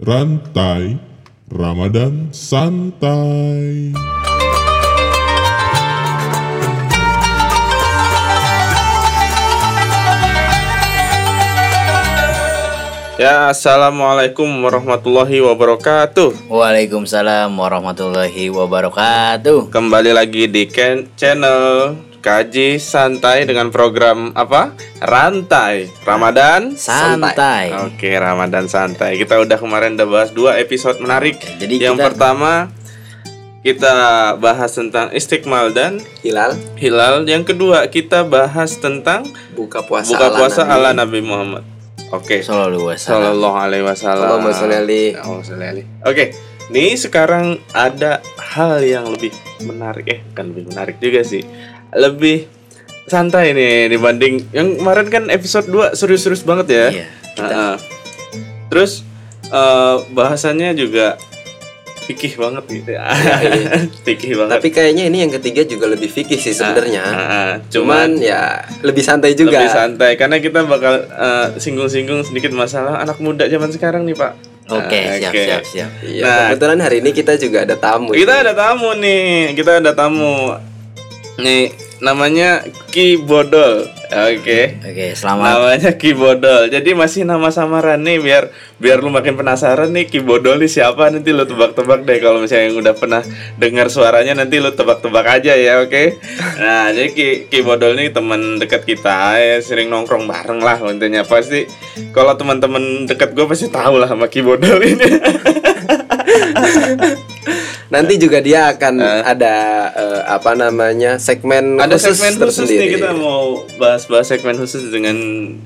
Rantai Ramadan Santai. Ya, assalamualaikum warahmatullahi wabarakatuh. Waalaikumsalam warahmatullahi wabarakatuh. Kembali lagi di Ken channel kaji santai dengan program apa? Rantai Ramadan Santai. Oke, Ramadan santai. Kita udah kemarin udah bahas dua episode menarik. jadi Yang kita- pertama kita bahas tentang istiqmal dan Hilal hilal. Yang kedua kita bahas tentang buka puasa buka ala puasa Nabi. ala Nabi Muhammad. Oke. Sallallahu wasallam. Sallallahu alaihi wasallam. Oke, nih sekarang ada hal yang lebih menarik eh kan lebih menarik juga sih. Lebih santai nih dibanding yang kemarin kan episode 2 serius-serius banget ya. Iya. Heeh. Terus eh, bahasannya juga fikih banget gitu ya. fikih banget. Tapi kayaknya ini yang ketiga juga lebih fikih sih sebenarnya. Heeh, Cuman ya lebih santai juga. lebih santai karena kita bakal eh, singgung-singgung sedikit masalah anak muda zaman sekarang nih, Pak. Oke, Nah, siap oke. siap siap. Iya, Nah. kebetulan hari ini kita juga ada tamu. Kita ada tamu nih, kita ada tamu. Nih, namanya Ki Bodol. Oke. Oke, selamat. Namanya Ki Bodol. Jadi masih nama samaran nih biar biar lu makin penasaran nih Ki Bodol nih siapa nanti lu tebak-tebak deh kalau misalnya yang udah pernah dengar suaranya nanti lu tebak-tebak aja ya, oke? Nah, jadi Ki, Ki Bodol nih teman dekat kita ya sering nongkrong bareng lah intinya pasti kalau teman-teman dekat gue pasti tahu lah sama Ki Bodol ini. Nanti juga dia akan ada eh, apa namanya segmen ada khusus segmen khusus tersendiri. nih kita mau bahas-bahas segmen khusus dengan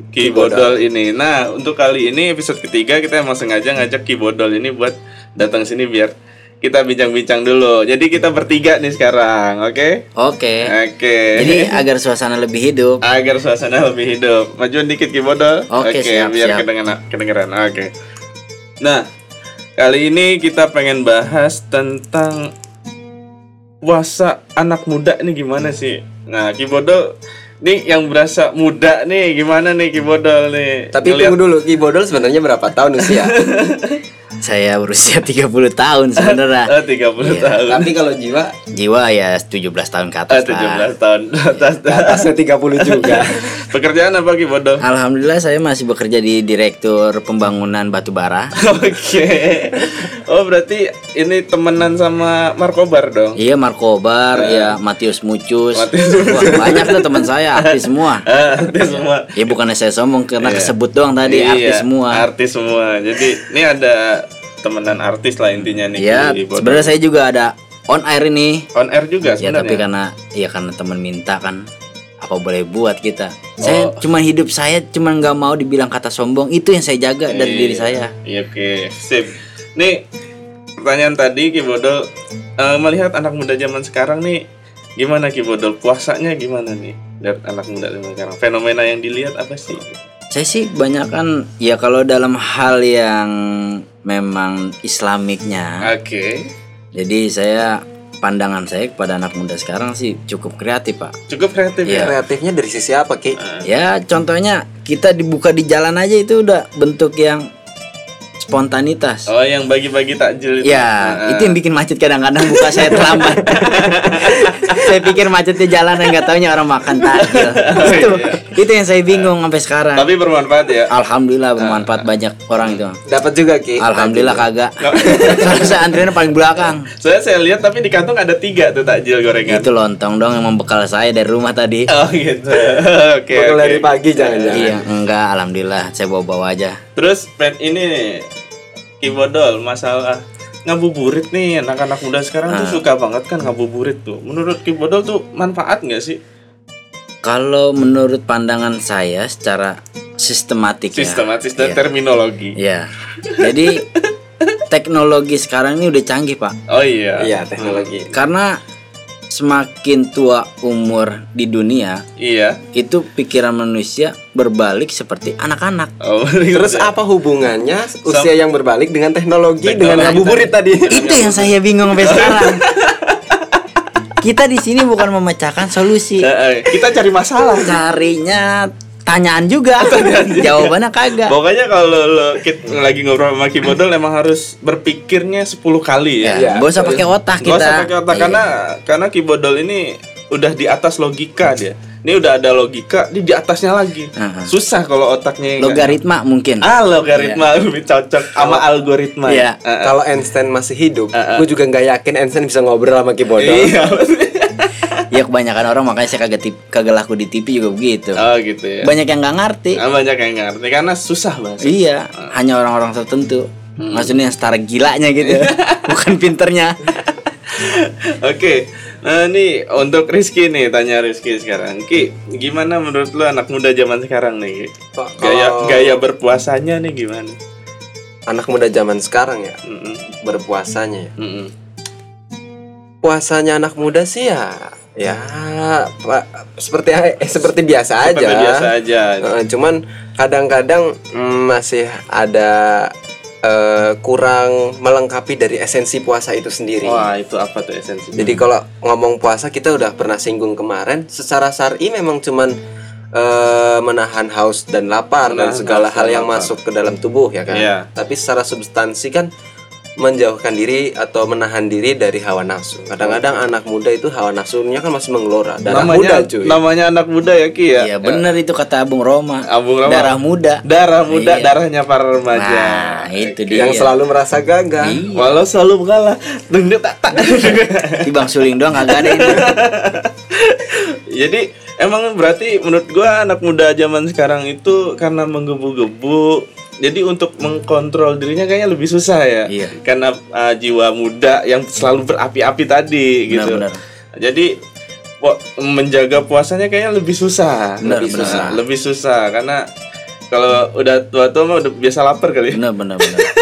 Ki Ki Bodol ini. Nah untuk kali ini episode ketiga kita emang sengaja ngajak Ki Bodol ini buat datang sini biar kita bincang-bincang dulu. Jadi kita bertiga nih sekarang, oke? Oke. Oke. Jadi agar suasana lebih hidup. agar suasana lebih hidup. Majuan dikit Ki Bodol. Oke, siap, biar siap. kedengeran kedengeran. Oke. Nah, kali ini kita pengen bahas tentang puasa anak muda ini gimana sih? Nah, Ki Bodol nih yang berasa muda nih gimana nih Ki Bodol nih? Tapi Ngeliat- tunggu dulu, Ki Bodol sebenarnya berapa tahun usia? Saya berusia 30 tahun Ah, sebenarnya. 30 Iya. tahun. Tapi kalau jiwa Jiwa ya 17 tahun ke atas lah. 17 tahun. Atas. ke atasnya 30 juga. Pekerjaan apa Ki Bodol? Alhamdulillah saya masih bekerja di Direktur Pembangunan Batubara. Oke. Oh, berarti ini temenan sama Markobar dong? Iya Markobar, ya Matius Mucus. Eh. Matius Wah, banyak tuh teman saya, artis semua. Ah, artis semua. Ya bukannya saya sombong karena Iya. kesebut doang tadi Iya, artis semua. Artis semua. Jadi ini ada temenan artis lah intinya nih. Ya, Bodol. sebenarnya saya juga ada on air ini. on air juga Ya sebenarnya. tapi karena ya karena teman minta kan apa boleh buat kita. Oh. Saya cuma hidup saya cuma nggak mau dibilang kata sombong. Itu yang saya jaga dari diri saya. Iya, oke. Sip. Nih pertanyaan tadi Ki Bodol eh, melihat anak muda zaman sekarang nih gimana Ki Bodol puasanya gimana nih dari anak muda zaman sekarang fenomena yang dilihat apa sih Saya sih banyak kan ya kalau dalam hal yang memang islamiknya. oke Jadi saya pandangan saya kepada anak muda sekarang sih cukup kreatif, Pak. cukup kreatif ya Iya. Kreatifnya dari sisi apa, Ki? Ya contohnya kita dibuka di jalan aja itu udah bentuk yang spontanitas. oh yang bagi-bagi takjil itu Ya, Ah, itu yang bikin macet kadang-kadang buka saya terlambat. saya pikir macet di jalan dan nggak taunya orang makan takjil. itu, itu yang saya bingung sampai sekarang. tapi bermanfaat ya Alhamdulillah bermanfaat banyak orang itu. Dapat juga, Ki. Alhamdulillah kagak. Soalnya saya antriannya paling belakang. Soalnya saya lihat tapi di kantong ada tiga tuh takjil gorengan. Itu lontong dong yang membekal saya dari rumah tadi. Oh gitu. Oke. Bakal oke. dari pagi jangan-jangan. Iya, enggak, alhamdulillah saya bawa-bawa aja. Terus pen ini nih, Ki Bodol masalah ngabuburit nih anak-anak muda sekarang Ah. tuh suka banget kan ngabuburit tuh. Menurut Ki Bodol tuh manfaat nggak sih? Kalau menurut pandangan saya secara sistematik ya. Sistematis dan Iya. terminologi. Ya. Jadi teknologi sekarang ini udah canggih, Pak. Oh iya. Iya, teknologi. Karena semakin tua umur di dunia, Iya. itu pikiran manusia berbalik seperti anak-anak. Oh, Terus apa hubungannya usia yang berbalik dengan teknologi, dengan Teknologi ngabuburit tadi? Itu yang saya bingung sampai sekarang. Kita di sini bukan memecahkan solusi, Eh, eh, kita cari masalah. carinya pertanyaan juga. Jawabannya kagak. Pokoknya kalau lo kit- lagi ngobrol sama Ki Bodol emang harus berpikirnya 10 kali ya. Ya, nggak usah pakai otak Gak kita. usah pakai otak Iya. karena karena Ki Bodol ini udah di atas logika dia. Ini udah ada logika, dia di atasnya lagi. Aha. Susah kalau otaknya logaritma mungkin. Ah, logaritma lebih cocok sama algoritma. Iya. Eh, eh. Kalau Einstein masih hidup, Uh-uh. gue juga nggak yakin Einstein bisa ngobrol sama Kibodol. Iya. Ya kebanyakan orang makanya saya kagak tip, kagak laku di TV juga begitu. oh gitu ya. Banyak yang nggak ngerti. Ah, banyak yang ngerti karena susah bahasa. Iya, hanya orang-orang tertentu. Hmm. Maksudnya yang setara gilanya gitu, bukan pinternya. Oke, nah nih untuk Rizky nih tanya Rizky sekarang. Ki, gimana menurut lu anak muda zaman sekarang nih? Gaya kalau gaya berpuasanya nih gimana? Anak muda zaman sekarang ya Mm-mm, berpuasanya. ya. mm-mm. Puasanya anak muda sih ya, ya pa- seperti eh, seperti biasa aja. Seperti biasa aja. Cuman kadang-kadang mm, masih ada eh, kurang melengkapi dari esensi puasa itu sendiri. Wah, itu apa tuh esensinya? Jadi kalau ngomong puasa kita udah pernah singgung kemarin, secara syar'i memang cuman eh, menahan haus dan lapar dan Menahan segala haus hal dan yang lapar. masuk ke dalam tubuh ya kan. Iya. Tapi secara substansi kan menjauhkan diri atau menahan diri dari hawa nafsu. Kadang-kadang anak muda itu hawa nafsunya kan masih mengelora. Darah namanya muda cuy. namanya anak muda ya Ki ya? Iya bener itu kata Abung Roma. Abung Roma. Darah muda. Darah muda, Iya. darahnya para remaja. Nah, itu dia. yang selalu merasa gagah. Iya. Walau selalu. Deng deng, tak tak. Di Bang Suling doang kagak ada ini. Jadi emang berarti menurut gua anak muda zaman sekarang itu karena menggebu-gebu. Jadi untuk mengkontrol dirinya kayaknya lebih susah ya. Iya. Karena uh, jiwa muda yang selalu berapi-api tadi gitu. Benar, benar. Jadi po- menjaga puasanya kayaknya lebih susah. Benar, lebih benar. susah. Lebih susah karena kalau udah tua-tua mah udah biasa lapar kali. ya. Bener bener bener.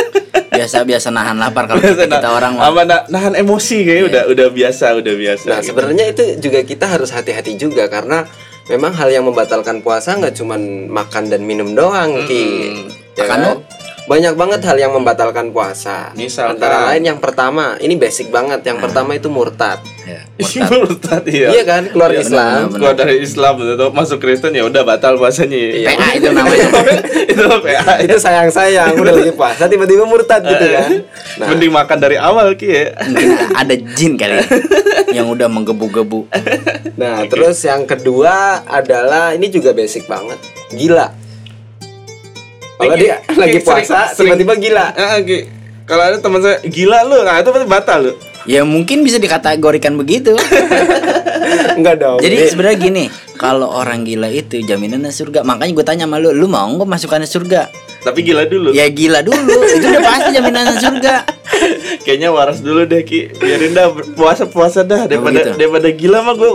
Biasa biasa nahan lapar kalau kita, kita orang apa na- nahan emosi kayaknya udah udah biasa, udah biasa. Nah, gitu. sebenarnya itu juga kita harus hati-hati juga karena memang hal yang membatalkan puasa nggak cuman makan dan minum doang, Ki. Ya kan? Banyak banget hal yang membatalkan puasa. Misalkan? Antara lain yang pertama, ini basic banget. Yang pertama itu murtad. Ya, Iya, murtad. murtad, iya. Iya kan? Keluar Iya, Islam. benar, Keluar dari Islam atau masuk Kristen ya udah batal puasanya. Iya. PA itu namanya. itu PA. itu sayang-sayang udah lagi puasa tiba-tiba murtad gitu kan. Nah, Mending makan dari awal ki ya. Mungkin ada jin kali ya, yang udah menggebu-gebu. nah terus yang kedua adalah ini juga basic banget. Gila. Kalau dia lagi puasa tiba-tiba gila. Ah, Ki. Kalau ada teman saya gila lu, nah itu pasti batal lu. Ya mungkin bisa dikategorikan begitu. Enggak dong. Jadi Ini- sebenarnya gini, kalau orang gila itu jaminannya surga. Makanya gue tanya sama lu, lu mau nggak masukannya surga? Tapi gila dulu. Ya gila dulu, itu udah pasti jaminannya surga. Kayaknya waras dulu deh ki. Biarin dah puasa puasa dah daripada gitu? daripada gila mah gue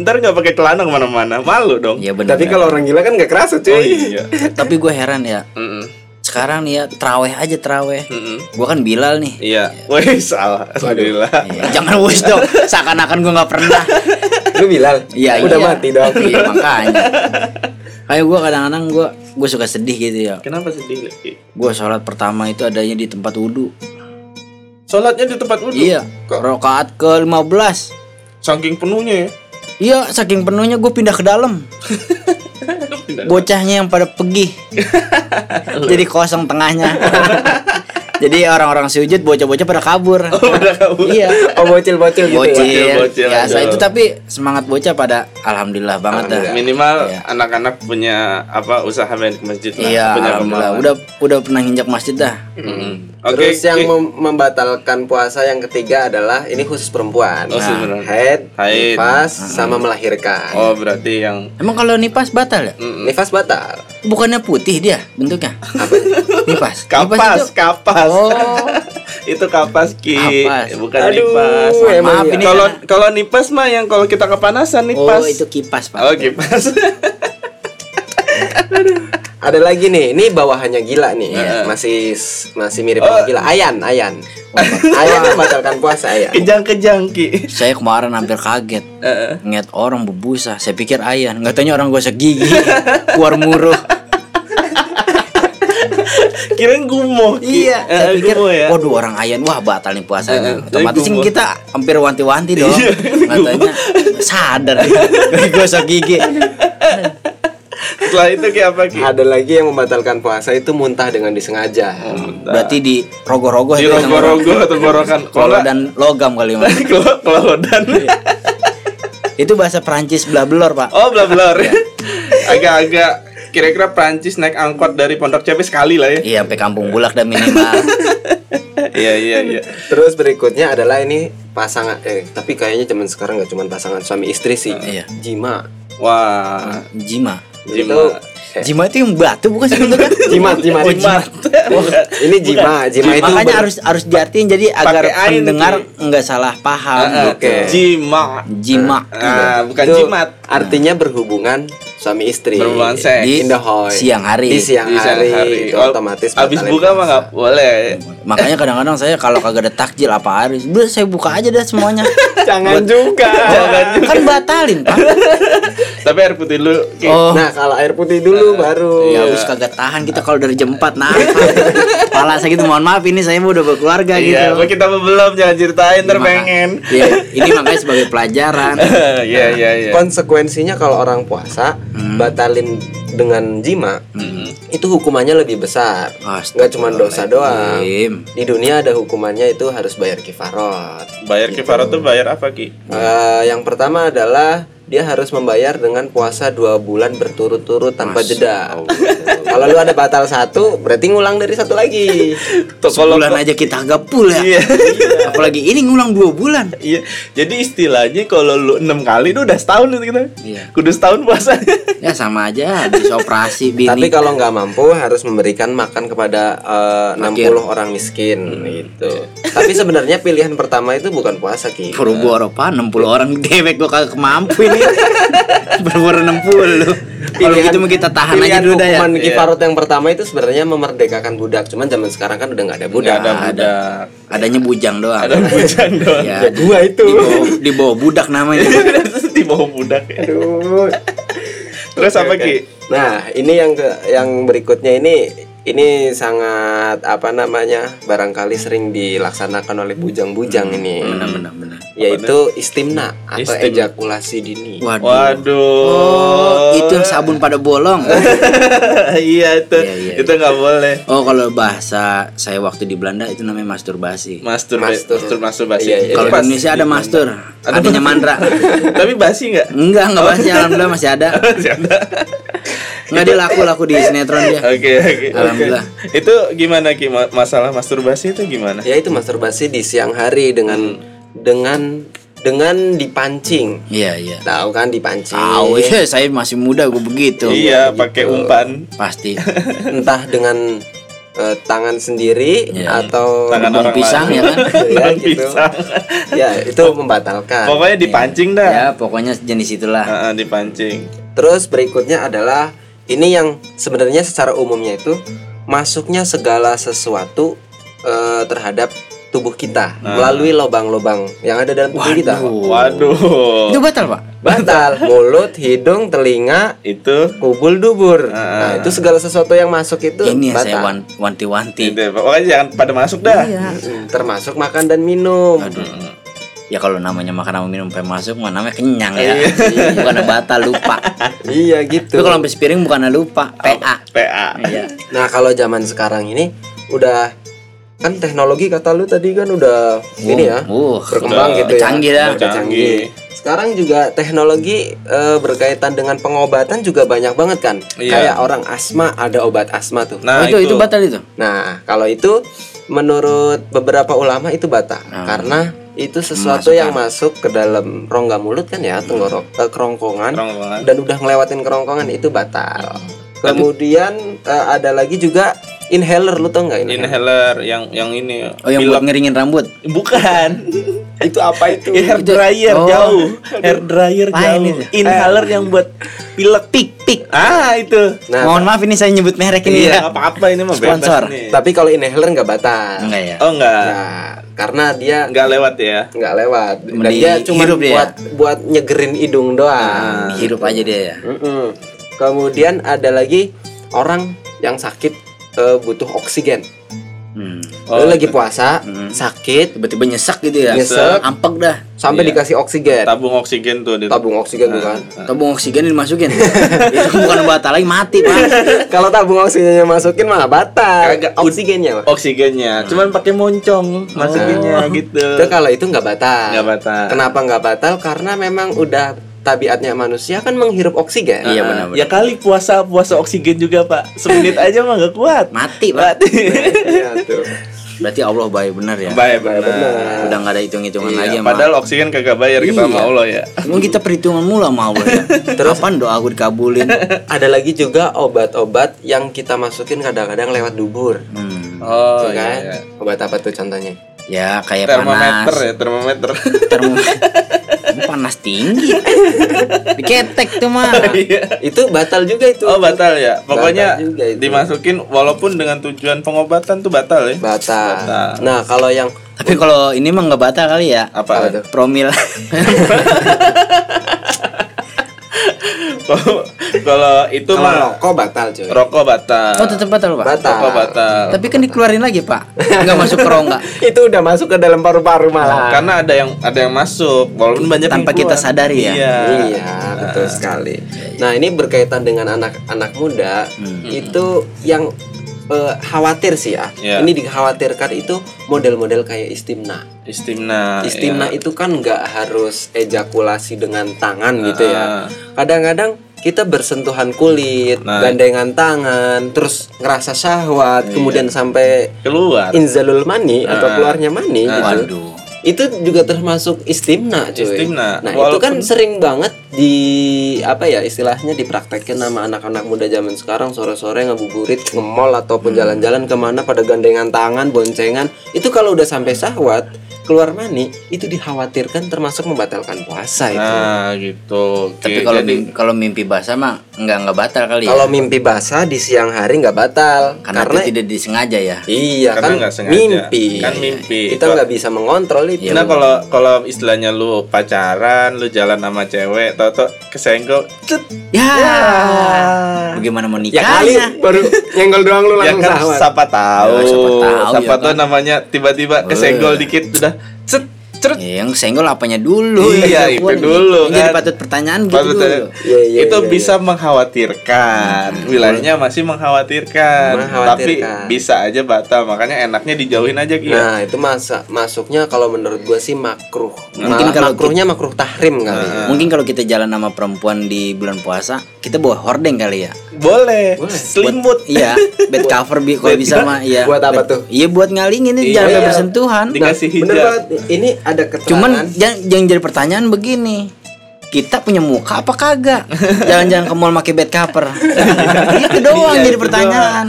ntar nggak pakai celana ke mana-mana malu dong. Ya benar. tapi kalau orang gila kan nggak kerasa cuy. Oh iya. tapi gue heran ya. Mm-mm. Sekarang nih ya traweh aja traweh. Mm-mm. Gue kan Bilal nih. Iya. Wih salah. Alhamdulillah. Ya, jangan wes dong, seakan-akan gue nggak pernah. Lu bilang, Iya, udah iya. mati dong. Iya makanya. Kayak gue kadang-kadang gue gue suka sedih gitu ya. Kenapa sedih lagi? Gue sholat pertama itu adanya di tempat wudhu. Sholatnya di tempat wudhu. Iya. Rokaat ke 15 Saking penuhnya ya. Iya, saking penuhnya gue pindah ke dalam. Bocahnya yang pada pergi. Jadi kosong tengahnya. Jadi orang-orang sujud, bocah-bocah pada kabur. Udah kabur. iya. Oh bocil-bocil gitu ya. Bocil, bocil biasa aja. itu tapi semangat bocah pada alhamdulillah banget dah. Minimal Iya. anak-anak punya apa usaha main ke masjid lah. Iya, punya alhamdulillah. kemauan. Udah udah pernah nginjak masjid dah. Mm-mm. Oke. Terus yang mem- membatalkan puasa yang ketiga adalah ini khusus perempuan. Oh, khusus perempuan. Haid, Haid. nifas, sama melahirkan. Oh berarti yang Emang kalau nipas batal ya? Mm-mm. Nifas batal. Bukannya putih dia bentuknya? Apa? Nipas kapas, itu- kapas. Oh. itu kapas ki, Kapas. bukan Aduh, nipas. emang Maaf iya. ini Kalau karena- kalau nipas mah yang kalau kita kepanasan nipas. Oh, itu kipas, Pak. Oh kipas. Ada lagi nih, ini bawahannya gila nih. Iya. Masih masih mirip Oh. gila. Ayan, ayan. ayan membatalkan puasa ya. Kejang-kejang ki. Saya kemarin hampir kaget. Heeh. Ngeliat orang berbusa, saya pikir ayan. Nggak taunya orang gosok gigi, keluar muruh. Kirain gumoh. Ki. Iya, Eh, saya pikir, gumoh ya. waduh orang ayan, wah batal nih puasanya. Eh, Otomatis kita hampir wanti-wanti dong. Iya, Katanya sadar, nih, gosok gigi. Setelah itu Ki apa Ki? Ada lagi yang membatalkan puasa itu muntah dengan disengaja. Berarti di rogoh-rogoh Di rogo-rogo tenggorokan Kalau dan logam kali mas. kelodan. itu bahasa Prancis belabelor pak. Oh, bla blor. Agak-agak kira-kira Prancis naik angkot dari Pondok Cabe sekali lah ya. Iya sampai kampung bulak dan minimal. Iya, iya, iya. Terus berikutnya adalah ini pasangan eh tapi kayaknya zaman sekarang nggak cuma pasangan suami istri sih. Iya. Jima. Wah, Jima. Jima. Itu Jima itu yang batu bukan sih bentuknya? jimat, jimat. Oh, jimat. Ini jima, jima itu Makanya ber- harus harus diartiin jadi agar ain pendengar itu. nggak salah paham. Ah, gitu. oke. Jima. Jima. Ah, bukan itu jimat. Artinya berhubungan suami istri. Berhubungan seks. Di In the hoy. siang hari. Di siang Di siang hari. hari. Itu Oh, otomatis Abis buka mah nggak boleh. Makanya kadang-kadang saya kalau kagak ada takjil apa hari, udah saya buka aja dah semuanya. Jangan juga. Jangan juga. kan batalin pak. Tapi air putih dulu. Oh. Nah, kalau air putih dulu baru. Ya habis kagak tahan kita kalau dari jam 4 nah. Pala saya gitu mohon maaf ini saya mau udah berkeluarga Iya, gitu. gua kita belum jangan ceritain ntar Maka- pengen. Iya, ini makanya sebagai pelajaran. Iya, iya, iya. Konsekuensinya kalau orang puasa Hmm. batalin dengan jima, itu hukumannya lebih besar. Nggak cuma dosa doang. Di dunia ada hukumannya itu harus bayar kifarot. Bayar kifarat tuh bayar apa Ki? Eh, yang pertama adalah dia harus membayar dengan puasa dua bulan berturut-turut tanpa jeda. Kalau lu ada batal satu, berarti ngulang dari satu lagi. Tuh kalau Sebulan aja kita agak full ya. Iya. Apalagi ini ngulang dua bulan. Iya, jadi istilahnya kalau lu enam kali itu udah setahun itu kita. Iya. Kudu setahun puasanya. Ya sama aja habis operasi bini. Tapi kalau nggak mampu harus memberikan makan kepada eh, 60 orang miskin gitu. Tapi sebenarnya pilihan pertama itu bukan puasa ki. Boro-boro pak 60 orang dewek gua kagak mampu ini. Boro-boro 60 Kalau gitu mah kita tahan aja dulu dah ya. hukuman kifarot yang pertama itu sebenarnya memerdekakan budak. Cuman zaman sekarang kan udah nggak ada budak. Nggak ada budak. Adanya bujang doang. Ada bujang doang. Ya, Gua itu. di bawah, di bawah budak namanya. Di bawah budak. ya. Aduh. Terus apa Ki? Nah, ini yang ke yang berikutnya ini ini sangat apa namanya barangkali sering dilaksanakan oleh bujang-bujang ini, Benar benar benar. yaitu istimna atau Istimna. ejakulasi dini. Waduh. Waduh. Oh, itu yang sabun pada bolong. iya itu. Iya, iya, itu nggak boleh. Oh, kalau bahasa saya waktu di Belanda itu namanya masturbasi. Mastur, Mastur. mastur, masturbasi. Iya, iya. Kalau di Indonesia ada mastur, Ada adanya mandra. Tapi basi nggak? Enggak, enggak bahas alhamdulillah masih ada. Masih ada. Enggak dia laku-laku di sinetron dia. Oke oke. Alhamdulillah. Itu gimana Ki Ma- masalah masturbasi itu gimana? Ya itu masturbasi di siang hari dengan dengan dengan dipancing. Iya, iya. Tahu kan dipancing? Tahu ya, saya masih muda gue begitu. Iya, pakai umpan. Pasti. Entah dengan eh, tangan sendiri Iya. atau Tangan orang pisang lain. ya kan? ya gitu. pisang. Ya, itu membatalkan. Pokoknya dipancing dah. Ya, pokoknya jenis itulah. Ah, ah, dipancing. Terus berikutnya adalah ini yang sebenarnya secara umumnya itu masuknya segala sesuatu eh, terhadap tubuh kita melalui lubang-lubang yang ada dalam tubuh kita. Waduh. Itu batal, Pak? Batal mulut, hidung, telinga, Itu kubul, dubur. Ah. Nah, itu segala sesuatu yang masuk itu Ini saya batal. wan- wanti-wanti. Pokoknya jangan pada masuk dah. Mm, termasuk makan dan minum. Ya kalau namanya makan sama minum sampai masuk mah namanya kenyang ya. Bukan batal lupa. Iya gitu. Itu kalau sampai sepiring bukan lupa, PA. PA. Iya. Nah kalau zaman sekarang ini udah kan teknologi kata lu tadi kan udah ini ya uh, berkembang udah gitu ya. canggih dah. Udah canggih. Sekarang juga teknologi eh, berkaitan dengan pengobatan juga banyak banget kan. Iya. Kayak orang asma ada obat asma tuh. Nah, Oh, itu, itu batal itu. Nah kalau itu menurut beberapa ulama itu batal karena itu sesuatu yang masuk ke dalam rongga mulut kan ya tenggorok eh, kerongkongan Kerongkongan. dan udah ngelewatin kerongkongan itu batal. Kemudian eh, ada lagi juga inhaler lu tau nggak ini? Inhaler yang yang ini. Oh, yang buat ngeringin rambut. Bukan. itu apa itu? hair dryer oh. jauh. Hair dryer Lain jauh. itu. Inhaler yang buat pilek pik pik. Ah, itu. Nah, Mohon maaf ini saya nyebut merek ini Iya, ya. apa-apa ini mah bebas Sponsor. nih. tapi kalau inhaler nggak batal. Enggak ya. Oh, enggak. Nah, karena dia Enggak lewat ya. nggak lewat dan dia cuma hirup dia. buat buat nyegerin hidung doang. Hirup aja dia ya. Mm-mm. Kemudian ada lagi orang yang sakit eh, butuh oksigen. Hmm. lu lagi puasa sakit Tiba-tiba nyesek gitu ya. Nyesek. Ampek dah. sampai Iya. dikasih oksigen tabung oksigen tuh di tabung oksigen tuh kan Tabung oksigen dimasukin. itu bukan batal lagi mati, Pak. kalau tabung oksigennya masukin malah batal Kagak. oksigennya Pak. oksigennya cuman pakai moncong masukinnya gitu itu kalau itu nggak batal Nggak batal. kenapa nggak batal karena memang udah tabiatnya manusia kan menghirup oksigen Iya, benar-benar. ya kali puasa puasa oksigen juga pak semenit aja mah gak kuat Mati, Pak. mati Iya, tuh. Berarti Allah baik benar ya. baik benar Udah nggak ada hitung-hitungan Iya, lagi sama padahal oksigen kagak bayar kita sama Iya. Allah ya Emang kita perhitungan mula sama Allah ya. Terus Kapan doa aku dikabulin? ada lagi juga obat-obat yang kita masukin kadang-kadang lewat dubur Hmm. oh tuh kan iya, iya. obat apa tuh contohnya Ya kayak termometer panas. ya termometer Termometer. Panas tinggi. Diketek tuh mah. Iya. itu batal juga itu oh batal ya pokoknya Batal dimasukin walaupun dengan tujuan pengobatan tuh batal ya batal. Batal. nah kalau yang Tapi kalau ini mah nggak batal kali ya. apa? Promil. kalau kalau itu kalau mah rokok batal cuy rokok batal Oh tetap batal pak. Batal. rokok batal Tapi kan dikeluarin lagi pak. Nggak masuk ke rongga. itu udah masuk ke dalam paru-paru malah karena ada yang ada yang masuk walaupun banyak yang Tanpa kita sadari ya? iya Iya, betul sekali. Nah, ini berkaitan dengan anak-anak muda, itu yang eh, khawatir sih ya. Iya. Ini dikhawatirkan itu model-model kayak istimna. istimna Istimna iya. itu kan nggak harus ejakulasi dengan tangan gitu Ah. ya. Kadang-kadang kita bersentuhan kulit, Nah. gandengan tangan, terus ngerasa syahwat, kemudian sampai keluar inzalul mani atau Ah. keluarnya mani gitu Waduh. Itu juga termasuk istimna cuy. Istimna. Nah, itu kan Walaupun- sering banget di apa ya istilahnya dipraktekkan sama anak-anak muda zaman sekarang sore-sore ngabuburit mall ataupun jalan-jalan ke mana pada gandengan tangan, boncengan. Itu kalau udah sampai syahwat, keluar mani, itu dikhawatirkan termasuk membatalkan puasa itu. nah gitu Oke, Tapi kalau jadi kalau mimpi basah mah nggak nggak batal kali ya. Kalau mimpi basah di siang hari nggak batal Karena, karena, itu tidak disengaja ya. iya Karena kan mimpi. Kan mimpi. Kita nggak bisa mengontrol itu. Nah kalau kalau istilahnya lu pacaran, lu jalan sama cewek, tau-tau kesenggol, cet. Ya. Ah. Bagaimana mau ya kali nikahnya? baru nyenggol doang lu ya langsung kan syahwat. siapa tahu, Ya, siapa tahu, siapa ya tahu kan. namanya tiba-tiba kesenggol dikit udah 这 cet. Ya, yang senggol apanya dulu? Iya, Yang itu dulu, Yang Jadi kan. patut pertanyaan gitu Patut dulu. tanya. Iya, iya, itu iya, bisa mengkhawatirkan wilayahnya masih mengkhawatirkan, tapi Mengkhawatirkan. bisa aja batal makanya enaknya dijauhin aja gitu Nah, itu masa masuknya kalau menurut gua sih makruh. Mungkin Malah kalau makruhnya makruh tahrim kali. Mungkin kalau kita jalan sama perempuan di bulan puasa, kita bawa hordeng kali ya. boleh, Boleh. selimut Iya, bed cover bi kalau bisa mah iya. Buat apa Bed- tuh? Iya buat ngalingin ini Iya. jangan sampai bersentuhan. dikasih Bener hijab banget. Ini ada keterangan. Cuman jangan, jangan jadi pertanyaan begini. Kita punya muka apa kagak? Jangan-jangan ke mall pakai bed cover. itu doang Iya, jadi pertanyaan.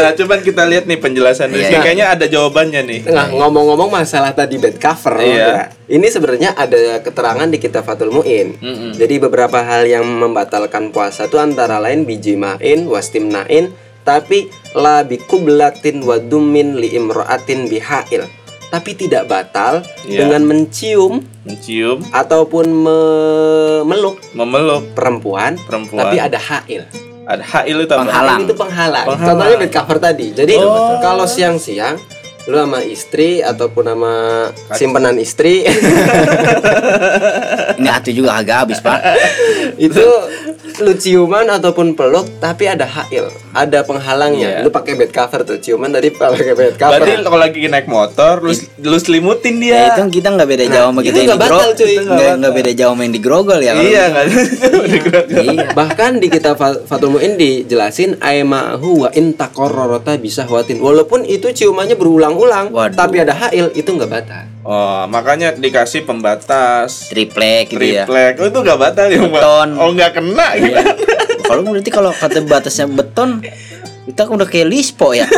Nah, cuman kita lihat nih penjelasan Rizky. Iya. Kayaknya ada jawabannya nih. Nah, ngomong-ngomong masalah tadi bed cover, Iya. ya. ini sebenarnya ada keterangan di kitab Fathul Muin. Mm-mm. Jadi beberapa hal yang membatalkan puasa itu antara lain bijimain, wastimnain, tapi la bikublatin wa dummin li imra'atin bihail. Tapi tidak batal Iya. dengan mencium Mencium, ataupun memeluk memeluk perempuan, perempuan. tapi ada hail. ada hail itu? Penghalang. Hail itu penghalang. Penghalang. Contohnya bed cover tadi. Jadi Oh. kalau siang-siang lu sama istri ataupun sama simpenan istri Ini hati juga agak habis, Pak. itu lu ciuman ataupun peluk tapi ada hail, ada penghalangnya. Iya. Lu pakai bed cover tuh, ciuman tadi pakai bed cover. Berarti kalau lagi naik motor, lu, lu selimutin dia. itu kita nggak beda jauh sama kita yang nggak di batal, cuy. Itu nggak nggak beda jauh sama yang di grogol ya. iya kan? Iya. Bahkan di kitab Fa- Fathul Muin dijelasin aimahu wa in taqarrarata bisa watin. Walaupun itu ciumannya berulang-ulang, tapi ada hail itu nggak batal. oh, makanya dikasih pembatas. Triplek gitu ya. Triplek. Oh, itu gak batal ya, Mbak? Beton. Oh, nggak kena. Gimana? Kalau berarti kalau kata batasnya beton, kita udah kayak lispo ya.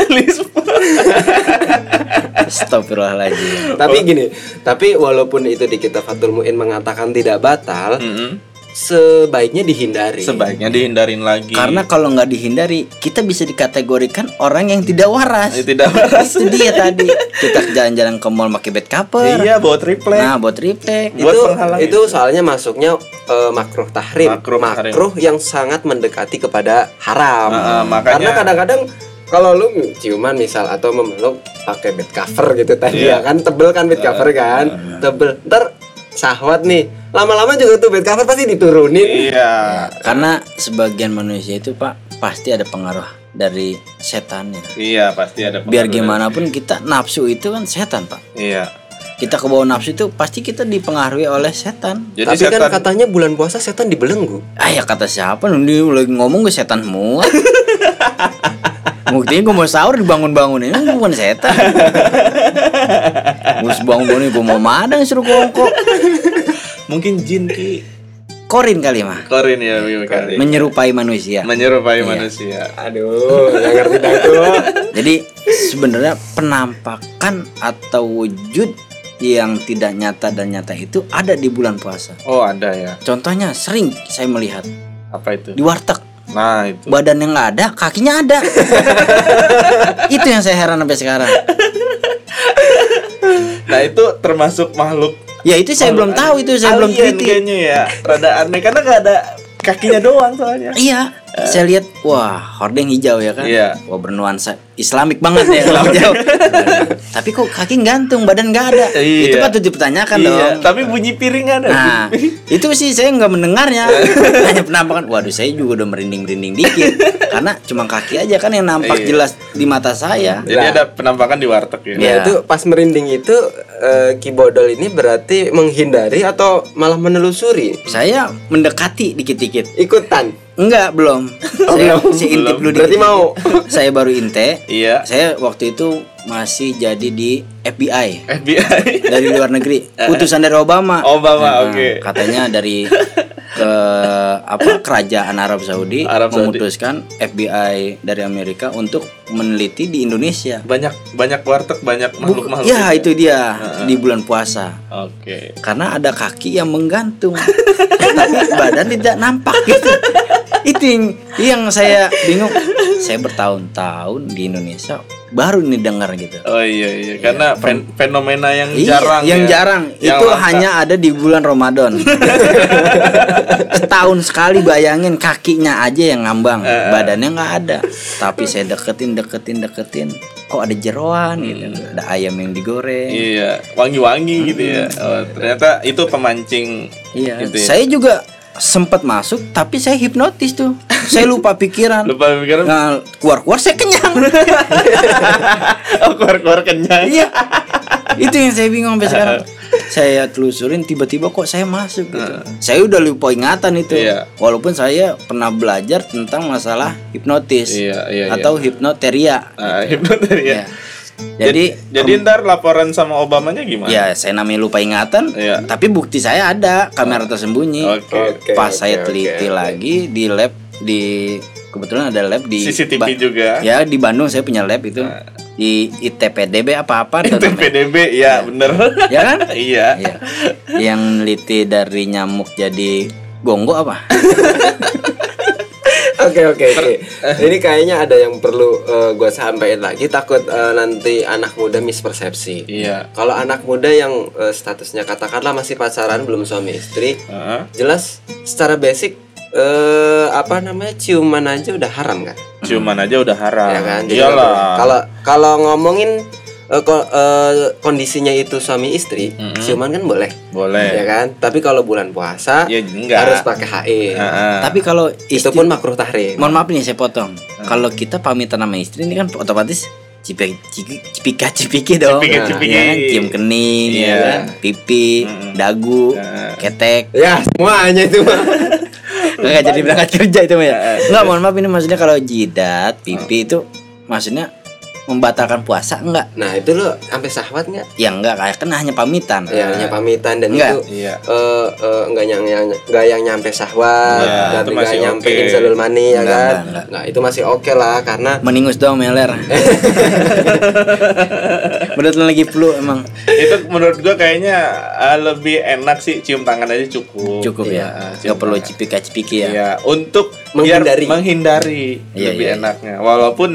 Astagfirullahaladzim. Tapi gini, tapi walaupun itu di kitab Fathul Muin mengatakan tidak batal, Mm-mm. Sebaiknya dihindari. Sebaiknya dihindarin lagi. Karena kalau nggak dihindari, kita bisa dikategorikan orang yang tidak waras. Tidak waras. Itu dia tadi. Kita jalan-jalan ke mall pakai bed cover. Iya, bawa triplek. Nah, buat triplek. buat itu penghalang itu soalnya masuknya eh, makruh tahrim Makruh makruh yang sangat mendekati kepada haram ah, makanya- karena kadang-kadang kalau lu ciuman misal atau memeluk pakai bed cover gitu tadi Iya. ya kan tebel kan bed cover kan tebel ntar sahwat nih lama-lama juga tuh bed cover pasti diturunin Iya. Karena sebagian manusia itu Pak pasti ada pengaruh dari setannya. Iya, pasti ada Biar pengaruh gimana pun kita nafsu itu kan setan Pak. Iya. Kita ke bawah nafsu itu pasti kita dipengaruhi oleh setan. Jadi tapi setan kan katanya bulan puasa setan dibelenggu Ah ya kata siapa nih lagi ngomong ke setan semua. Buktinya gue mau sahur dibangun-bangunin Ini bukan setan Gue bangun-bangunin gue mau madang suruh kongkok mungkin jin ki Korin kali mah korin ya Bim, kali. Menyerupai manusia menyerupai manusia. aduh nggak ngerti dah itu Jadi sebenarnya penampakan atau wujud yang tidak nyata dan nyata itu ada di bulan puasa. Oh, ada ya. Contohnya sering saya melihat Apa itu? di warteg Nah, itu. badannya nggak ada, kakinya ada. itu yang saya heran sampai sekarang. Nah, itu termasuk makhluk Ya itu saya belum tahu itu saya belum teliti. kayaknya ya. Rada aneh karena nggak ada kakinya doang soalnya. Iya, saya lihat wah hordeng hijau ya kan. Iya. Wah bernuansa Islamik banget ya kalau hijau. Tapi kok kaki gantung, badan nggak ada. Iya. Itu patut dipertanyakan iya, dong. tapi bunyi piring ada. Nah, itu sih saya nggak mendengarnya. Hanya penampakan. Waduh, saya juga udah merinding-merinding dikit. Karena cuma kaki aja kan yang nampak Iya. jelas di mata saya. Jadi ada penampakan di warteg ya. Iya. Ya itu pas merinding itu eh, Kibodol ini berarti menghindari atau malah menelusuri Saya mendekati dikit-dikit. ikutan. Enggak, belum. saya, saya intip dulu Berarti dikit. mau. saya baru inte. Iya. Saya waktu itu masih jadi di FBI FBI. dari luar negeri. Utusan dari Obama. Obama, Nah, oke. Katanya dari ke apa kerajaan Arab Saudi Arab Saudi. memutuskan FBI dari Amerika untuk meneliti di Indonesia. Banyak banyak warteg, banyak makhluk-makhluk. ya itu dia di bulan puasa. Oke. Karena ada kaki yang menggantung, tapi badan tidak nampak gitu. Itu yang, yang saya bingung. Saya bertahun-tahun di Indonesia baru nih dengar gitu. Oh iya iya, karena fen- fenomena yang Iya, jarang yang ya. jarang Yang itu langka. hanya ada di bulan Ramadan. Setahun sekali bayangin kakinya aja yang ngambang, Eh, badannya nggak ada. Tapi saya deketin, deketin, deketin, kok ada jeroan gitu, ada ayam yang digoreng. Hmm. Iya, wangi-wangi gitu ya. Oh, ternyata itu pemancing Iya, gitu ya. saya juga sempat masuk, tapi saya hipnotis tuh. Saya lupa pikiran. Lupa pikiran. Nah, keluar-keluar saya kenyang. oh, keluar-keluar kenyang. iya. Itu yang saya bingung sampai sekarang. Saya telusurin tiba-tiba kok saya masuk gitu. Saya udah lupa ingatan itu. Iya. Walaupun saya pernah belajar tentang masalah hipnotis Iya, iya, iya. atau hipnoteria. Ah, hipnoteria. Ya. Jadi jadi ntar laporan sama Obamanya gimana? ya saya namanya lupa ingatan, Iya. tapi bukti saya ada kamera tersembunyi. Oke. Oke, Pas oke, saya teliti oke. lagi di lab di kebetulan ada lab di CCTV Ba- juga. Ya di Bandung saya punya lab itu di ITPDB apa-apa tuh Itu namanya. PDB ya bener. Ya kan? iya. Iya. Yang neliti dari nyamuk jadi gonggo apa? Oke oke oke. Ini kayaknya ada yang perlu eh, gua sampaikan lagi takut eh, nanti anak muda mispersepsi. Iya. Kalau anak muda yang eh, statusnya katakanlah masih pacaran belum suami istri, Heeh. jelas secara basic eh apa namanya ciuman aja udah haram kan? Ciuman aja udah haram. ya kan? Jadi Iyalah. Kalau kalau ngomongin eh, ko- eh, kondisinya itu suami istri, ciuman kan boleh. boleh. Ya kan? Tapi kalau bulan puasa Ya enggak. harus pakai HE. Heeh. Tapi kalau Itu istri pun makruh tahrim. Mohon maaf nih saya potong. Kalau kita pamitan sama istri ini kan otomatis cipika ciki- cipika cipiki dong. Cipika Nah, cipiki. ya kan? Cium kening, ya Iya. kan? pipi, dagu, ketek. Ya, semuanya itu mah. Enggak jadi berangkat kerja itu mah ya. Enggak, mohon maaf ini maksudnya kalau jidat, pipi itu maksudnya membatalkan puasa enggak? Nah, itu lo sampai sahwat nggak? Ya enggak, kayak kan hanya pamitan. Ya, hanya pamitan dan Enggak. itu Iya. eh eh, enggak yang yang enggak yang nyampe sahwat Iya, dan itu enggak masih nyampe oke. insulul mani ya Enggak, kan. enggak, enggak. Nah, itu masih oke lah karena Meningus doang meler. Menurut lu lagi flu emang itu menurut gua kayaknya ah, lebih enak sih cium tangan aja cukup. cukup Iya, ya. cium Enggak perlu tangan. cipika cipiki ya. Iya, untuk Menghindari. biar menghindari Iya, lebih iya. enaknya. Walaupun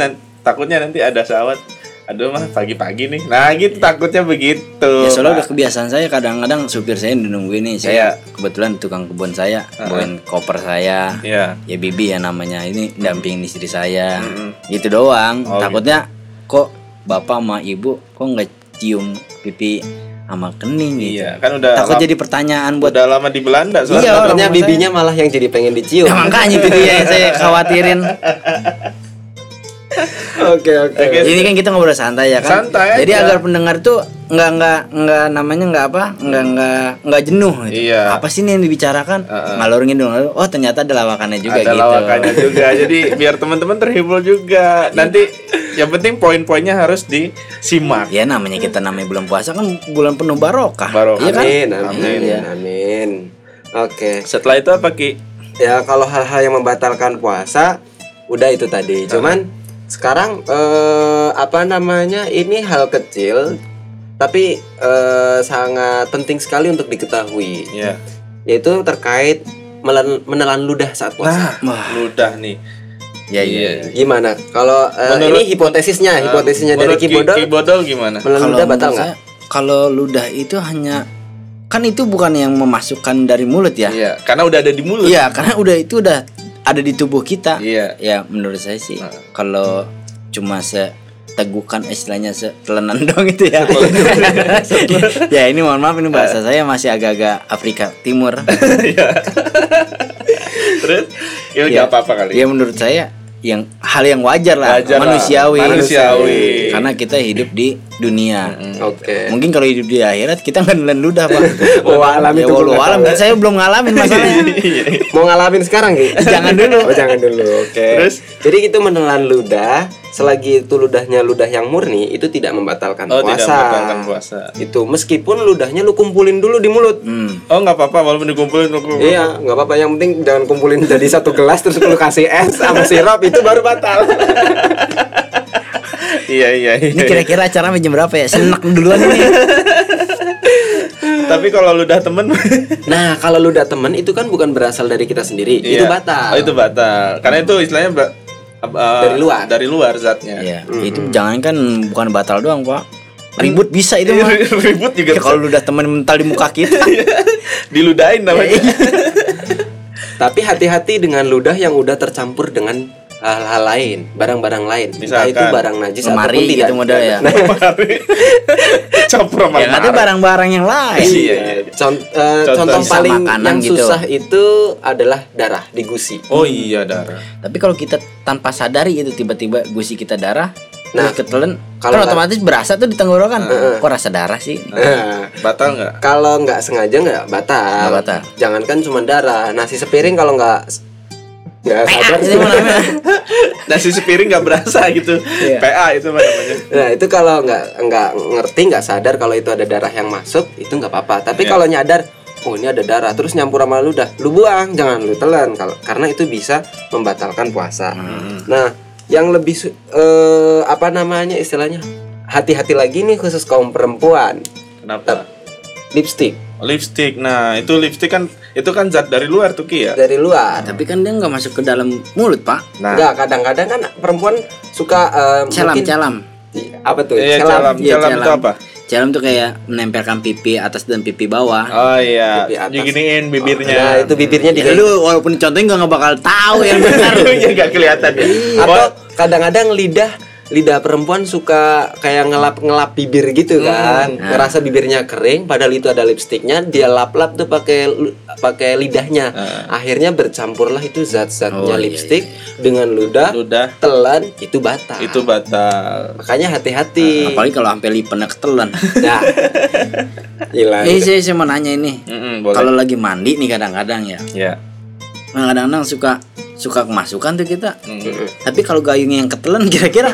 takutnya nanti ada sawat. Aduh mah pagi-pagi nih. Nah gitu takutnya begitu Ya soalnya udah kebiasaan saya kadang-kadang supir saya nungguin nih saya kebetulan tukang kebun saya bawain koper saya. Iya. ya bibi ya namanya ini dampingin istri saya. Gitu doang. Oh, takutnya kok bapak sama ibu kok nggak cium pipi sama kening gitu. Iya kan udah takut jadi pertanyaan buat udah lama di Belanda Iya, soalnya Takutnya rumah bibinya malah yang jadi pengen dicium. Ya, makanya itu dia saya khawatirin Oke oke. Oke. ini kan kita ngobrol santai ya kan Santai jadi aja. agar pendengar tuh nggak nggak nggak namanya nggak apa nggak nggak nggak jenuh gitu. Iya. apa sih ini yang dibicarakan ngalur ngidul ngalur. oh ternyata ada lawakannya juga ada gitu lawakannya juga jadi biar teman-teman terhibur juga nanti yang penting poin-poinnya harus disimak ya namanya kita namanya bulan puasa kan bulan penuh barokah Barokah. iya kan Amin amin Iya. amin. Oke. setelah itu apa ki Ya kalau hal-hal yang membatalkan puasa udah itu tadi. Cuman sekarang eh, apa namanya ini hal kecil tapi eh, sangat penting sekali untuk diketahui. Ya. Yaitu terkait melan- menelan ludah saat puasa. nah ludah nih. Ya iya. Gimana? Kalau eh, Menurut- ini hipotesisnya, hipotesisnya dari Ki- Kibodol. Ki Bodol gimana? Menelan kalau ludah batal nggak? kalau ludah itu hanya kan itu bukan yang memasukkan dari mulut ya? Iya karena udah ada di mulut. Iya, karena udah itu udah ada di tubuh kita. Iya. Ya, menurut saya sih kalau cuma setegukan istilahnya setelenan dong itu ya. ya ini mohon maaf ini bahasa saya masih agak-agak Afrika Timur. terus ya Iya. nggak apa-apa kali ya menurut saya yang hal yang wajar lah, Wajar lah. manusiawi. Manusiawi. Karena kita hidup di dunia. Oke. Mungkin kalau hidup di akhirat kita nggak nelan ludah, Pak. Oh, alam ya, itu bukan alam. Saya belum ngalamin masalahnya. Mau ngalamin sekarang Ki? Jangan dulu. Oh, jangan dulu. Oke. Terus? jadi itu menelan ludah, selagi itu ludahnya ludah yang murni itu tidak membatalkan oh puasa. tidak membatalkan puasa Itu meskipun ludahnya lu kumpulin dulu di mulut. Hmm. oh nggak apa-apa walaupun dikumpulin kumpulin. Iya, nggak apa-apa. Yang penting jangan kumpulin jadi satu gelas terus lu kasih es sama sirup itu baru batal. iya iya iya Ini kira-kira acara jam berapa ya? Senek duluan ini. tapi kalau ludah temen Nah, kalau ludah teman itu kan bukan berasal dari kita sendiri, itu Iya. batal. oh itu batal karena itu istilahnya uh, Dari luar. dari luar zatnya Ya, itu jangan kan bukan batal doang, Pak. Ribut bisa itu mah. ribut juga Ya, kalau udah temen mental di muka kita. diludahin namanya Tapi hati-hati dengan ludah yang udah tercampur dengan hal-hal lain, barang-barang lain. Entah Misalkan itu barang najis Lemari ataupun tidak. gitu model ya. campur ya nanti marah. barang-barang yang lain. iya iya Con- eh, Contoh. contoh Sisa paling makanan yang gitu. susah itu adalah darah di gusi. oh iya darah Tapi kalau kita tanpa sadari itu tiba-tiba gusi kita darah, Nah, ketelen, kalau kan otomatis berasa tuh di tenggorokan. Kok rasa darah sih? Nah, batal nggak kalau nggak sengaja nggak batal. Nggak batal. Jangankan cuma darah, nasi sepiring kalau nggak nggak sadar. Itu namanya. nasi sepiring nggak berasa gitu Iya. PA itu mah namanya Nah itu kalau nggak nggak ngerti nggak sadar kalau itu ada darah yang masuk itu nggak apa-apa. Tapi Iya. kalau nyadar oh ini ada darah terus nyampur sama ludah, lu buang jangan lu telan kalau karena itu bisa membatalkan puasa. Nah yang lebih eh, apa namanya istilahnya hati-hati lagi nih khusus kaum perempuan kenapa lipstick lipstick nah itu lipstick kan itu kan zat dari luar tuh Ki ya dari luar. Tapi kan dia nggak masuk ke dalam mulut, Pak. nah Enggak, kadang-kadang kan perempuan suka eh, Celam, mungkin- celam. apa tuh? iya Celam. calam Iya, calam itu celam. apa Celam tuh kayak menempelkan pipi atas dan pipi bawah. oh iya Pipi atas. diginiin Nah, bibirnya itu bibirnya di Ya, lu walaupun contohnya nggak nggak bakal tahu yang benar. ya nggak kelihatan ya atau kadang-kadang lidah lidah perempuan suka kayak ngelap-ngelap bibir gitu kan. Ngerasa bibirnya kering padahal itu ada lipstiknya dia lap-lap tuh pakai lu- pakai lidahnya. Akhirnya bercampurlah itu zat-zatnya Oh, iya, lipstik dengan ludah ludah. telan itu batal. Itu batal. Makanya hati-hati. Apalagi kalau sampai lipennya ketelan. nah gila. Eh, saya, saya mau nanya ini. Mm-mm, boleh. Kalau lagi mandi nih kadang-kadang ya. ya. Nah, kadang-kadang suka suka kemasukan tuh kita. Mm. Tapi kalau gayungnya yang ketelan kira-kira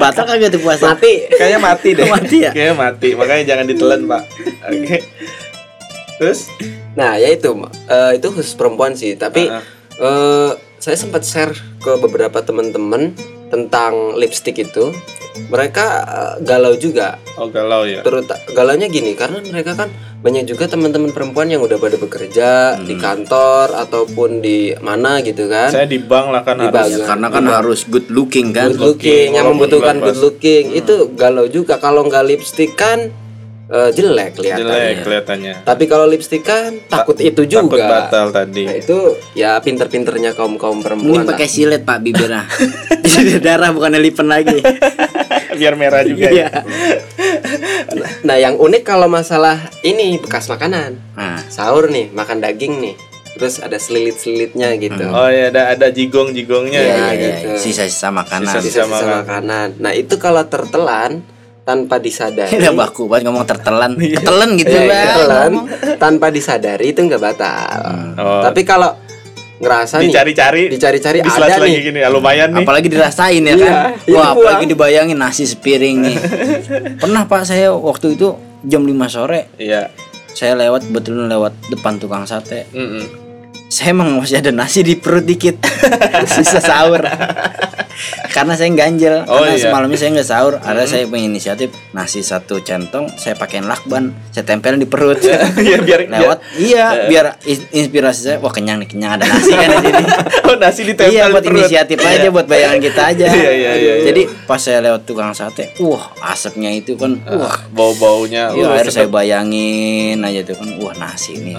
batal kagak tuh puasa? mati. Kayaknya mati deh. Mati ya? kayaknya mati. Makanya jangan ditelan pak. Oke. Terus? Nah, ya itu eh, itu khusus perempuan sih, tapi Ah, eh, saya sempat share ke beberapa teman-teman tentang lipstick itu mereka eh, galau juga Oh galau ya. terus galaunya gini karena mereka kan banyak juga teman-teman perempuan yang udah pada bekerja di kantor ataupun di mana gitu kan Saya di bank lah kan Di harus. bank. Karena kan harus good looking kan. good looking yang walaupun membutuhkan good looking itu galau juga kalau nggak lipstick kan eh, jelek Jelek kelihatannya kelihatannya. tapi kalau lipstick kan takut itu Takut juga batal tadi. nah itu ya pinter-pinternya kaum kaum perempuan lah. pakai silet pak bibirnya. Jadi darah bukan lipen lagi. Biar merah juga Iya. ya. nah yang unik kalau masalah ini bekas makanan Nah, sahur nih makan daging nih terus ada selilit-selilitnya gitu Oh ya ada ada jigong-jigongnya Iya, gitu. iya, gitu. iya. sisa-sisa makanan. Sisa- sisa-sisa makanan. makanan nah itu kalau tertelan tanpa disadari Udah baku banget ngomong tertelan. Ketelan gitu Iya, Bang. tertelan tanpa disadari itu nggak batal Oh. tapi kalau ngerasa nih Dicari-cari, dicari-cari di ada lagi nih gini, ah, lumayan nih. Apalagi dirasain ya Iya, kan. iya, Wah, dibuang. apalagi dibayangin nasi sepiring nih. Pernah Pak saya waktu itu jam 5 sore Iya. saya lewat betul lewat depan tukang sate. Mm-mm. Saya emang masih ada nasi di perut dikit. Sisa sahur. Karena saya ganjel Oh, karena iya. semalamnya saya nggak sahur. Ada saya punya inisiatif nasi satu centong saya pakein lakban, saya tempelin di perut. Iya biar lewat iya biar is- inspirasi saya wah kenyang nih kenyang ada nasi kan di sini Oh nasi ditempel iya di buat perut. inisiatif aja buat bayangan kita aja Iya, iya, iya, iya. jadi pas saya lewat tukang sate wah asapnya itu kan wah Bau-baunya. iya uh, akhirnya saya sedap. bayangin aja tuh kan wah nasi ini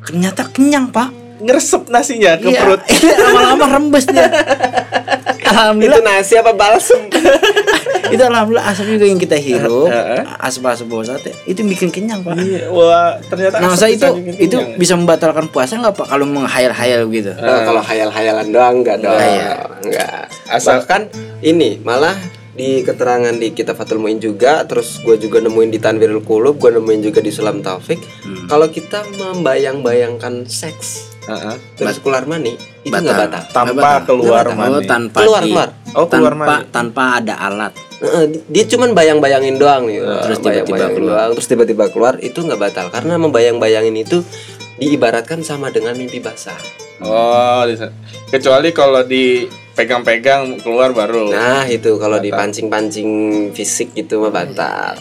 ternyata kenyang pak ngeresep nasinya ke Iya, perut. lama-lama rembes dia itu alhamdulillah nasi apa balsem itu alhamdulillah asap juga yang kita hirup Heeh. asap-asap bau sate itu bikin kenyang pak Iya, Wah, ternyata Nah, asap saya itu itu kenyang. bisa membatalkan puasa nggak pak kalau menghayal-hayal gitu? Nah, kalau hayal-hayalan doang enggak dong Iya. enggak Asal- bahkan ini malah di keterangan di kitab Fathul Muin juga terus gue juga nemuin di Tanwirul Qulub gue nemuin juga di Sulam Taufik Hmm. kalau kita membayang-bayangkan seks Heeh. terus keluar mani itu nggak batal Tanpa Nggak batal. keluar batal. mani. Oh, tanpa Keluar, di- keluar. Oh, keluar tanpa mani. tanpa ada alat. Heeh, dia cuman bayang-bayangin doang nih Terus bayang-bayangin tiba-tiba keluar. doang, terus tiba-tiba keluar itu nggak batal karena membayang-bayangin itu diibaratkan sama dengan mimpi basah Oh, di- kecuali kalau dipegang-pegang keluar baru. Nah itu kalau Batal. dipancing-pancing fisik gitu mah batal.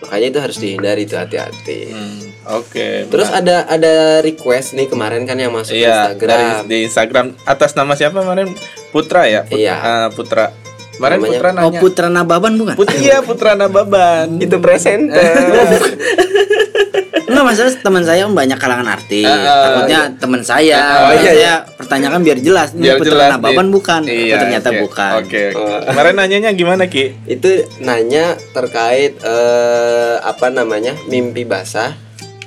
Makanya itu harus dihindari itu hati-hati. Hmm, Oke. Terus ada ada request nih kemarin kan yang masuk Iya, Instagram. dari di Instagram atas nama siapa kemarin? Putra ya? Putra. Iya. Ah, Putra. Kemarin Namanya- Putra Oh, nanya. Putra Nababan bukan? Put iya Putra Nababan. Itu presenter. Enggak masalah teman saya banyak kalangan artis. Ah, Takutnya teman saya. Makanya iya, saya pertanyakan biar jelas. Ini Biar Putra jelas Nababan nih. bukan. Oh, Iya, ternyata oke. bukan. Oke. oke. Oh. Kemarin nanyanya gimana Ki? itu nanya terkait eh, apa namanya mimpi basah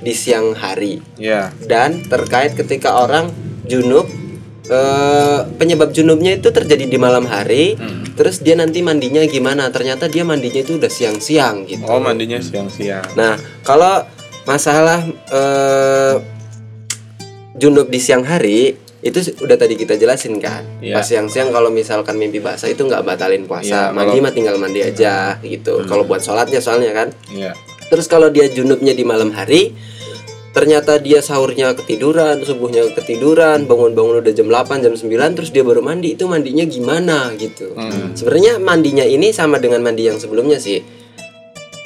di siang hari Ya. dan terkait ketika orang junub eh, penyebab junubnya itu terjadi di malam hari Hmm. terus dia nanti mandinya gimana ternyata dia mandinya itu udah siang-siang gitu Oh, mandinya siang-siang. Nah, kalau masalah eh, junub di siang hari itu udah tadi kita jelasin kan. Iya. Pas siang-siang kalau misalkan mimpi basah itu nggak batalin puasa. Iya, mandi kalau- mah tinggal mandi aja gitu. Kalau buat sholatnya soalnya kan. Iya. Terus kalau dia junubnya di malam hari ternyata dia sahurnya ketiduran, subuhnya ketiduran, bangun-bangun udah jam 8, jam 9 terus dia baru mandi. Itu mandinya gimana gitu. Hmm. Sebenarnya mandinya ini sama dengan mandi yang sebelumnya sih.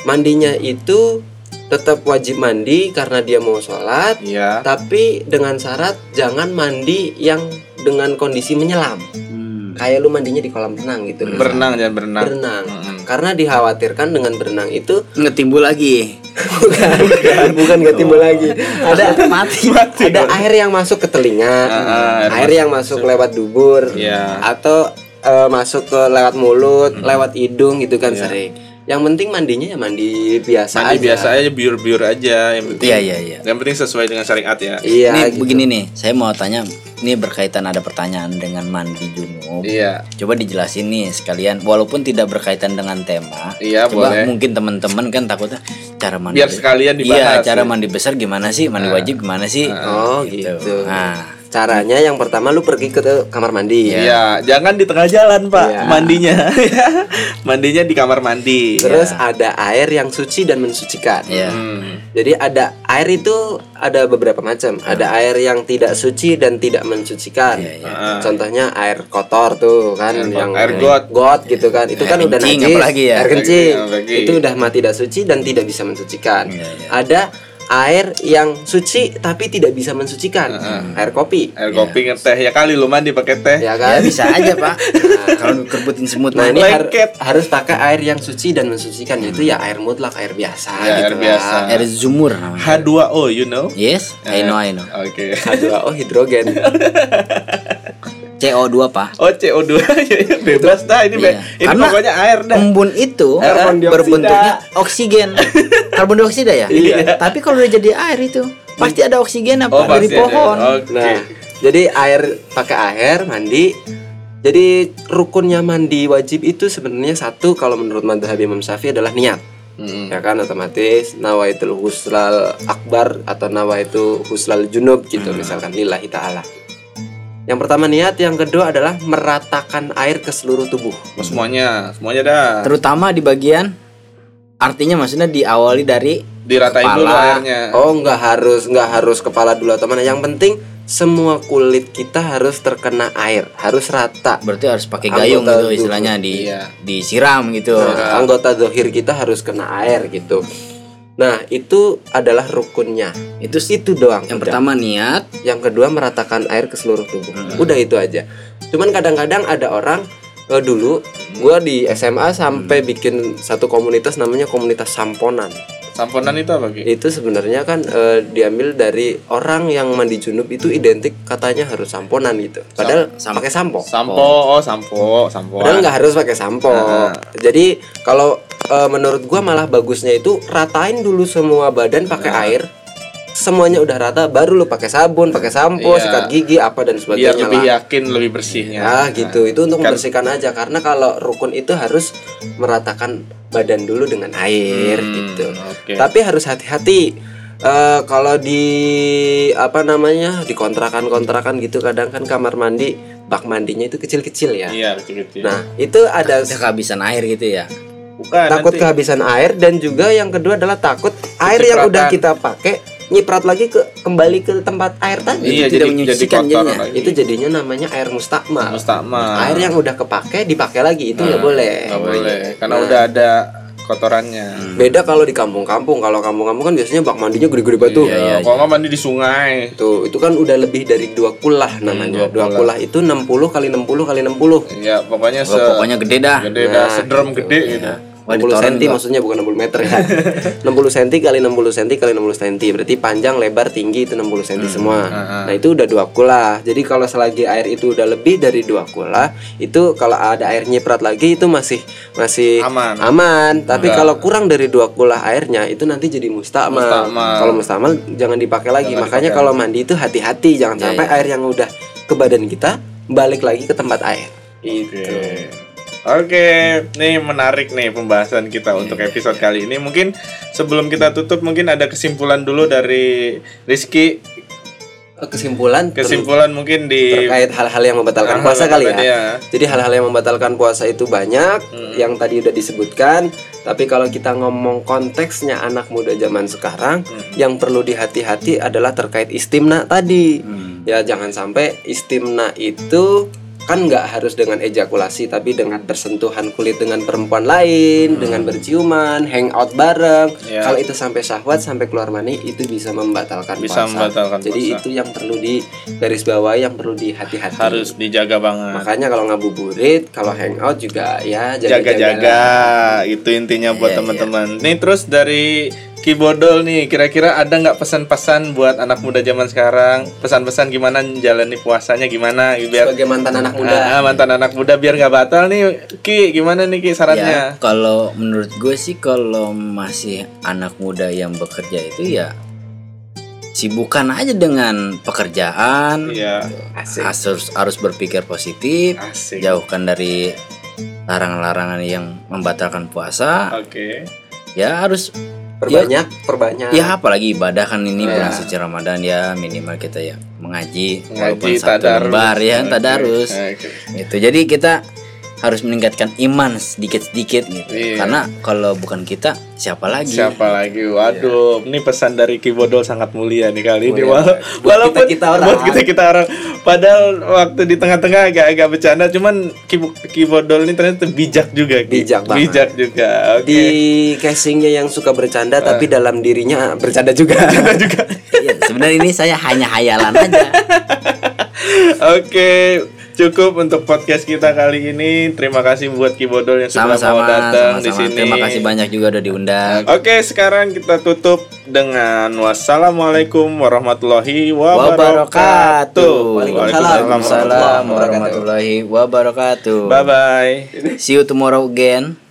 Mandinya itu tetap wajib mandi karena dia mau sholat, Iya. tapi dengan syarat jangan mandi yang dengan kondisi menyelam. Hmm. Kayak lu mandinya di kolam renang gitu. Berenang jangan berenang. Berenang. Mm-mm. Karena dikhawatirkan dengan berenang itu Ngetimbul lagi. bukan bukan, bukan gak timbul lagi. Ada Mati. ada air yang masuk ke telinga, Ah, air air yang masuk lewat dubur, Iya. atau eh, masuk ke lewat mulut, lewat hidung gitu kan Iya. sering. Yang penting mandinya ya mandi biasa Mandi aja. biasa aja biur-biur aja yang penting. Iya, iya, iya. Yang penting sesuai dengan syariat ya. Iya. Ini gitu. begini nih, saya mau tanya, ini berkaitan ada pertanyaan dengan mandi junub. Iya. Coba dijelasin nih sekalian, walaupun tidak berkaitan dengan tema. Iya, coba boleh. mungkin teman-teman kan takutnya cara mandi. Biar sekalian Iya, dibahas, cara ya. mandi besar gimana sih? Mandi wajib gimana sih? Oh gitu. Nah, caranya yang pertama lu pergi ke kamar mandi. Iya, jangan di tengah jalan, Pak. Iya. Mandinya. Mandinya di kamar mandi. Terus ada air yang suci dan mensucikan. ya Hmm. Jadi ada air itu ada beberapa macam. Ada air yang tidak suci dan tidak mensucikan. Iya, iya. Ah. Contohnya air kotor tuh kan Air yang air got. got gitu kan. Itu Air kan udah najis. apalagi ya. Air kencing. Apalagi. Itu udah mah tidak suci dan tidak bisa mensucikan. Iya, iya. Ada air yang suci tapi tidak bisa mensucikan. Air kopi. Air kopi ngeteh ya kali lu mandi pakai teh. Ya ya kan? bisa aja pak kalau kerbutin semut Nah ini har- harus pakai air yang suci dan mensucikan yaitu ya air mutlak air biasa Ya, gitu air biasa. air sumur namanya H2O, you know? yes I know I know Oke. H2O hidrogen. CO2 pak Oh CO2 ya, ya, bebas dah ini Iya. ini Karena pokoknya air dah. embun itu dioksida. berbentuknya oksigen karbon dioksida ya Iya. tapi kalau udah jadi air itu pasti ada oksigen apa Oh, dari ada. pohon Oke. Nah, jadi air pakai air mandi. Jadi rukunnya mandi wajib itu sebenarnya satu kalau menurut madhab Imam Syafi'i adalah niat. Mm-mm. Ya kan otomatis nawaitul huslal akbar atau nawaitu huslal junub gitu misalkan lillahi taala. Yang pertama niat, yang kedua adalah meratakan air ke seluruh tubuh. Oh, semuanya, semuanya dah. terutama di bagian artinya maksudnya diawali dari Diratain dulu Kepala. airnya. Oh, nggak harus nggak harus kepala dulu atau mana. Yang penting semua kulit kita harus terkena air, harus rata. berarti harus pakai Anggota gayung gitu tubuh. istilahnya di Iya. disiram gitu Nah, anggota zohir kita harus kena air gitu. Nah, itu adalah rukunnya. itu sih Itu doang. yang udah. pertama niat Yang kedua meratakan air ke seluruh tubuh. Udah itu aja. Cuman kadang-kadang ada orang eh, dulu gua di SMA sampai bikin satu komunitas namanya komunitas samponan. Samponan itu apa Ki? Itu sebenarnya kan eh, diambil dari orang yang mandi junub itu identik katanya harus samponan gitu. Padahal Sam- pakai sampo. Sampo, oh sampo, sampo. Padahal nggak harus pakai sampo. Nah. Jadi kalau eh, menurut gua malah bagusnya itu ratain dulu semua badan pakai Nah. air. Semuanya udah rata, baru lu pakai sabun, pakai sampo, Iya. sikat gigi apa dan Biar sebagainya. lebih lah. yakin lebih bersihnya. Ah gitu, itu untuk Kan- membersihkan aja karena kalau rukun itu harus meratakan badan dulu dengan air Hmm, gitu. oke. Tapi harus hati-hati. Eh, kalau di apa namanya di kontrakan-kontrakan gitu kadang kan kamar mandi bak mandinya itu kecil-kecil ya. Iya, kecil-kecil. Nah itu ada ada kehabisan air gitu ya Bukan takut nanti. kehabisan air dan juga yang kedua adalah takut air yang udah kita pakai nyiprat lagi ke kembali ke tempat air tadi. Iya, Itu tidak jadi jadi menyucikan kotor jadinya. lagi. Itu jadinya namanya air mustakmal. Mustakmal. Air yang udah kepake dipakai lagi itu nggak boleh. Nggak boleh, karena Nah. udah ada kotorannya. Beda kalau di kampung-kampung. Kalau kampung-kampung kan biasanya bak mandinya gede-gede batu. Iya, kalau nggak mandi di sungai. Tuh, itu kan udah lebih dari dua kulah namanya. Hmm, dua dua kulah itu 60 kali 60 kali 60. Iya, pokoknya se Oh, pokoknya gede dah gede dah, sedrum gede gitu. Wah, 60 ditoren cm maksudnya bukan 60 meter. Ya 60 cm kali 60 cm kali 60 cm Berarti panjang, lebar, tinggi itu 60 cm semua. Nah itu udah dua kula. Jadi kalau selagi air itu udah lebih dari dua kula Itu kalau ada air nyiprat lagi itu masih masih Aman. aman. Tapi kalau kurang dari dua kula airnya itu nanti jadi Mustakmal. Kalau mustakmal jangan dipakai lagi. Makanya kalau mandi itu hati-hati. Jangan sampai air yang udah ke badan kita Balik lagi ke tempat air. Gitu. Oke. Oke, nih menarik nih pembahasan kita untuk episode kali ini. Mungkin sebelum kita tutup mungkin ada kesimpulan dulu dari Rizky. Kesimpulan ter- Kesimpulan mungkin di terkait hal-hal yang membatalkan puasa kali ya. ya. Jadi hal-hal yang membatalkan puasa itu banyak Hmm. yang tadi udah disebutkan, tapi kalau kita ngomong konteksnya anak muda zaman sekarang, Hmm. yang perlu dihati-hati adalah terkait istimna tadi. Hmm. Ya jangan sampai istimna itu kan nggak harus dengan ejakulasi tapi dengan bersentuhan kulit dengan perempuan lain, dengan berciuman, hangout bareng. Hmm. Ya. Kalau itu sampai syahwat, sampai keluar mani itu bisa membatalkan Bisa puasa. membatalkan Jadi puasa. itu yang perlu di garis bawahi, yang perlu dihati-hati. harus dijaga banget. Makanya kalau ngabuburit, kalau hangout juga ya jaga-jaga. Itu intinya buat Iya, teman-teman. Nih terus dari Kibodol nih, kira-kira ada nggak pesan-pesan buat anak muda zaman sekarang? Pesan-pesan gimana jalani puasanya gimana? Biar Sebagai mantan anak muda. Ah, mantan anak muda biar nggak batal nih. Ki gimana nih Ki ya sarannya kalau menurut gue sih kalau masih anak muda yang bekerja itu ya sibukkan aja dengan pekerjaan. Iya. Asik. harus harus berpikir positif. Asik. Jauhkan dari larangan-larangan yang membatalkan puasa. Oke. Ya harus perbanyak perbanyak. Ya apalagi ibadah kan ini Iya. bulan suci Ramadan ya minimal kita ya mengaji walaupun Ngaji, satu lembar ya tadarus. Oke. gitu. Jadi kita harus meningkatkan iman sedikit-sedikit gitu Iya. karena kalau bukan kita siapa lagi Siapa lagi? Waduh, ini pesan dari Ki Bodol sangat mulia nih kali ini. Mulia. Wala- Buat Walaupun kita-kita orang. buat kita kita orang. Padahal waktu di tengah-tengah agak-agak bercanda, cuman Ki, Ki Bodol ini ternyata bijak juga. Bijak banget. Bijak juga. Oke. di casingnya yang suka bercanda tapi dalam dirinya bercanda juga juga. Iya, sebenarnya ini saya hanya hayalan aja Oke, cukup untuk podcast kita kali ini. Terima kasih buat Ki Bodol yang sudah mau sama-sama datang di sini. terima kasih banyak juga udah diundang Oke, sekarang kita tutup dengan wassalamualaikum warahmatullahi wabarakatuh. Waalaikumsalam warahmatullahi wabarakatuh Bye bye. see you tomorrow again